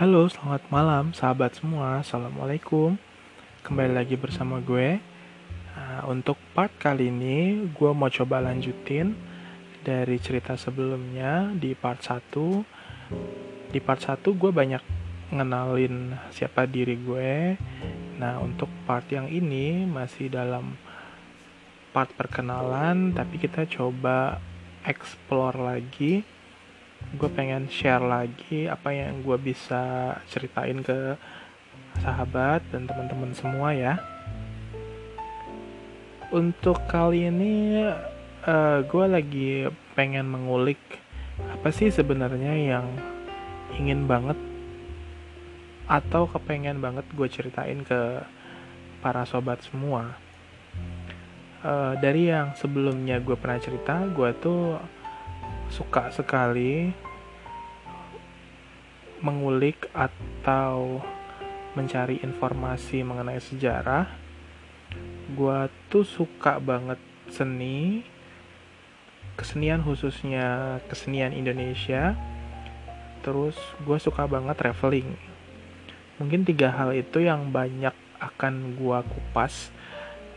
Halo, selamat malam sahabat semua. Assalamualaikum. Kembali lagi bersama gue. Nah, untuk part kali ini, gue mau coba lanjutin dari cerita sebelumnya di part 1. Di part 1 gue banyak ngenalin siapa diri gue. Nah, untuk part yang ini masih dalam part perkenalan, tapi kita coba explore lagi gue pengen share lagi apa yang gue bisa ceritain ke sahabat dan teman-teman semua ya. Untuk kali ini uh, gue lagi pengen mengulik apa sih sebenarnya yang ingin banget atau kepengen banget gue ceritain ke para sobat semua. Uh, dari yang sebelumnya gue pernah cerita, gue tuh suka sekali mengulik atau mencari informasi mengenai sejarah. Gua tuh suka banget seni, kesenian khususnya kesenian Indonesia. Terus gue suka banget traveling. Mungkin tiga hal itu yang banyak akan gue kupas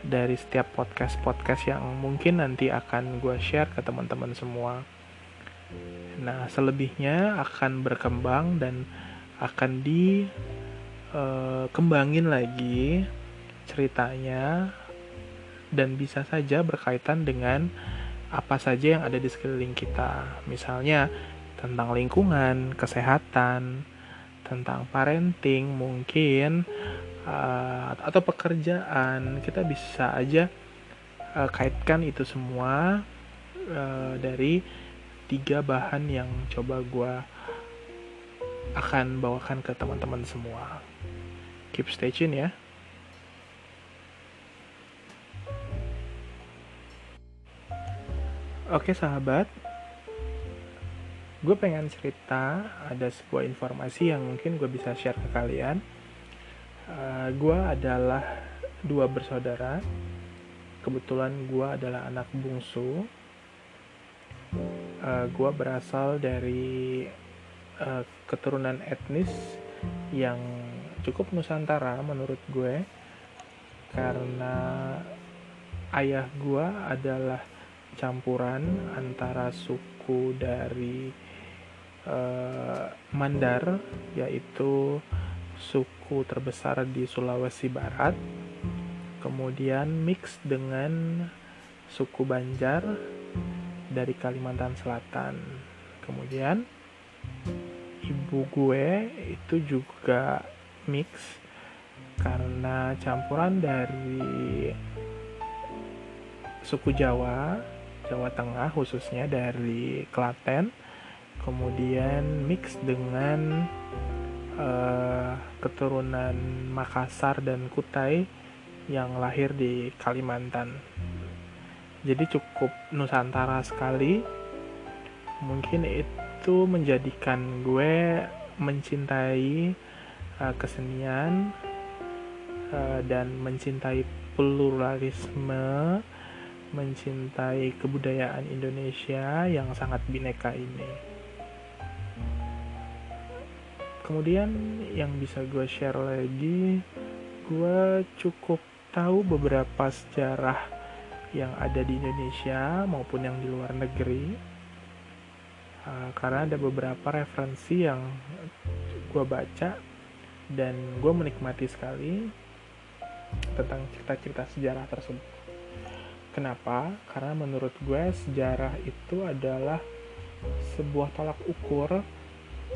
dari setiap podcast-podcast yang mungkin nanti akan gue share ke teman-teman semua. Nah, selebihnya akan berkembang dan akan dikembangin eh, lagi ceritanya dan bisa saja berkaitan dengan apa saja yang ada di sekeliling kita. Misalnya tentang lingkungan, kesehatan, tentang parenting mungkin uh, atau pekerjaan. Kita bisa aja uh, kaitkan itu semua uh, dari tiga bahan yang coba gue akan bawakan ke teman-teman semua. Keep stay tune ya. Oke sahabat, gue pengen cerita ada sebuah informasi yang mungkin gue bisa share ke kalian. Uh, gue adalah dua bersaudara. Kebetulan gue adalah anak bungsu uh, eh, gue berasal dari uh, keturunan etnis yang cukup nusantara menurut gue. Karena ayah gue adalah campuran antara suku dari uh, Mandar yaitu suku terbesar di Sulawesi Barat. Kemudian mix dengan suku Banjar dari Kalimantan Selatan. Kemudian ibu gue itu juga mix karena campuran dari suku Jawa, Jawa Tengah khususnya dari Klaten, kemudian mix dengan uh, keturunan Makassar dan Kutai yang lahir di Kalimantan jadi cukup nusantara sekali. Mungkin itu menjadikan gue mencintai uh, kesenian uh, dan mencintai pluralisme mencintai kebudayaan Indonesia yang sangat bineka ini. Kemudian yang bisa gue share lagi gue cukup tahu beberapa sejarah yang ada di Indonesia maupun yang di luar negeri uh, karena ada beberapa referensi yang gue baca dan gue menikmati sekali tentang cerita-cerita sejarah tersebut. Kenapa? Karena menurut gue sejarah itu adalah sebuah tolak ukur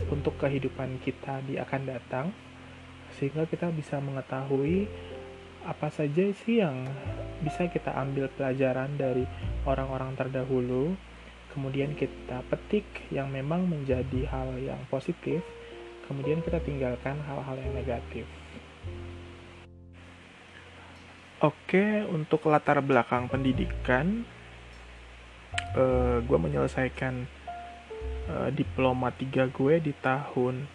untuk kehidupan kita di akan datang sehingga kita bisa mengetahui apa saja sih yang bisa kita ambil pelajaran dari orang-orang terdahulu, kemudian kita petik yang memang menjadi hal yang positif, kemudian kita tinggalkan hal-hal yang negatif. Oke, untuk latar belakang pendidikan, uh, gue menyelesaikan uh, diploma 3 gue di tahun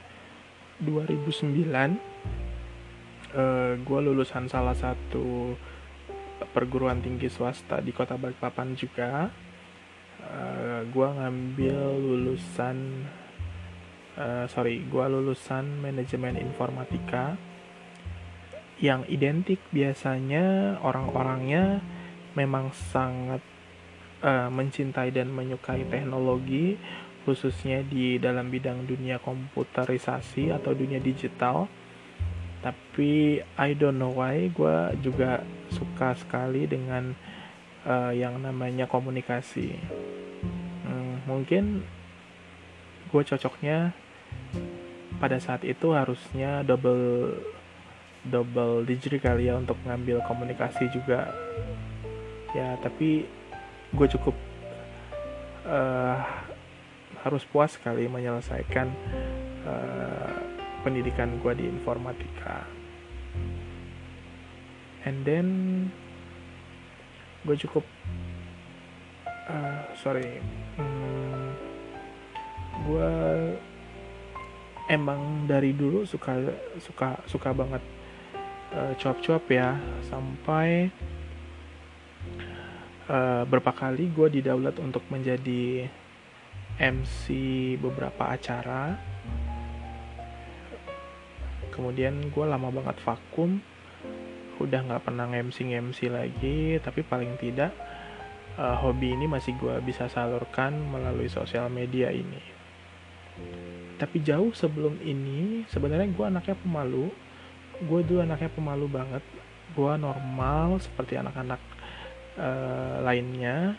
2009 uh, eh, gue lulusan salah satu perguruan tinggi swasta di kota Balikpapan juga. Uh, eh, gue ngambil lulusan uh, sorry gue lulusan manajemen informatika yang identik biasanya orang-orangnya memang sangat uh, mencintai dan menyukai teknologi khususnya di dalam bidang dunia komputerisasi atau dunia digital tapi I don't know why gue juga suka sekali dengan uh, yang namanya komunikasi. Hmm, mungkin gue cocoknya pada saat itu harusnya double double degree kali ya untuk ngambil komunikasi juga. Ya tapi gue cukup uh, harus puas sekali menyelesaikan uh, pendidikan gue di informatika. And then gue cukup uh, sorry hmm, gue emang dari dulu suka suka suka banget uh, cuap-cuap ya sampai uh, berapa kali gue didaulat untuk menjadi MC beberapa acara kemudian gue lama banget vakum. Udah nggak pernah MC MC lagi tapi paling tidak uh, hobi ini masih gue bisa salurkan melalui sosial media ini. Tapi jauh sebelum ini sebenarnya gue anaknya pemalu. Gue dulu anaknya pemalu banget. Gue normal seperti anak-anak uh, lainnya.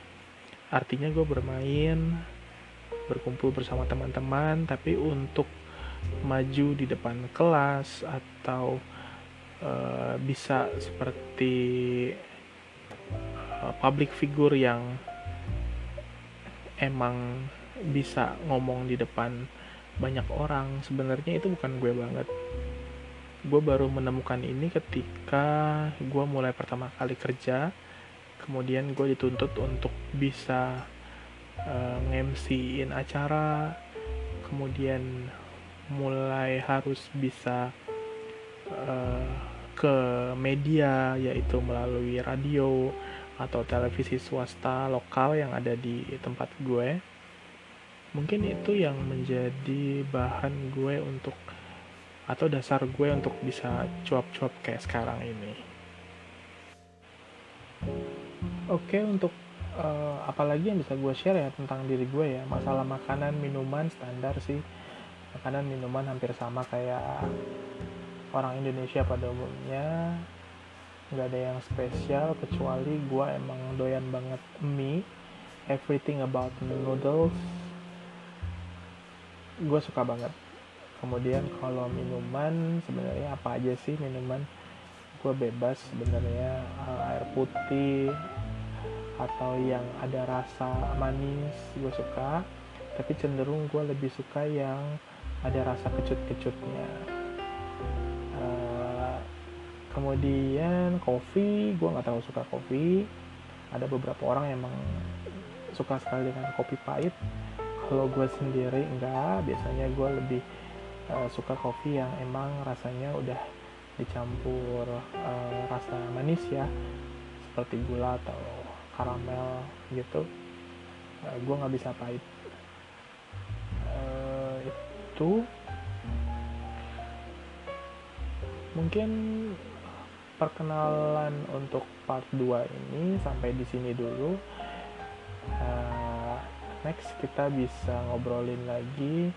Artinya gue bermain berkumpul bersama teman-teman. Tapi untuk maju di depan kelas atau uh, bisa seperti uh, public figure yang emang bisa ngomong di depan banyak orang. Sebenarnya itu bukan gue banget. Gue baru menemukan ini ketika gue mulai pertama kali kerja. Kemudian gue dituntut untuk bisa uh, nge acara. Kemudian mulai harus bisa uh, ke media yaitu melalui radio atau televisi swasta lokal yang ada di tempat gue. Mungkin itu yang menjadi bahan gue untuk atau dasar gue untuk bisa cuap-cuap kayak sekarang ini. Oke untuk uh, apalagi yang bisa gue share ya tentang diri gue ya? Masalah makanan minuman standar sih makanan minuman hampir sama kayak orang Indonesia pada umumnya. Nggak ada yang spesial kecuali gue emang doyan banget mie. Everything about noodles gue suka banget. Kemudian kalau minuman sebenarnya apa aja sih minuman? Gue bebas sebenarnya uh, air putih atau yang ada rasa manis gue suka. Tapi cenderung gue lebih suka yang ada rasa kecut-kecutnya. Uh, kemudian kopi gue nggak tahu suka kopi. Ada beberapa orang yang emang suka sekali dengan kopi pahit. Kalau gue sendiri enggak biasanya gue lebih uh, suka kopi yang emang rasanya udah dicampur uh, rasa manis ya. Seperti gula atau karamel gitu. Uh, gue nggak bisa pahit itu mungkin perkenalan untuk part 2 ini sampai di sini dulu. Uh, next kita bisa ngobrolin lagi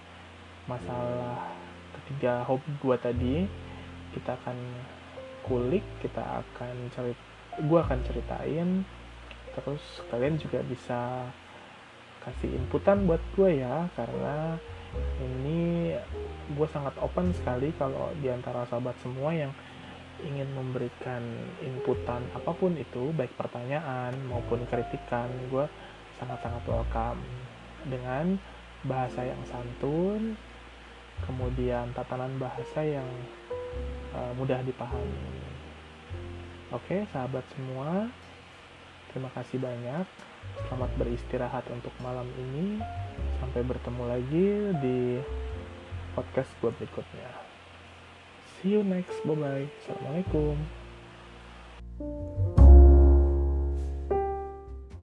masalah ketiga hobi gua tadi. Kita akan kulik kita akan cerit gua akan ceritain. Terus kalian juga bisa kasih inputan buat gue ya karena ini gue sangat open sekali kalau di antara sahabat semua yang ingin memberikan inputan apa pun itu baik pertanyaan maupun kritikan gue sangat-sangat welcome dengan bahasa yang santun, kemudian tatanan bahasa yang uh, mudah dipahami. Oke, sahabat semua, terima kasih banyak. Selamat beristirahat untuk malam ini. Sampai bertemu lagi di podcast gue berikutnya. See you next. Bye bye. Assalamualaikum.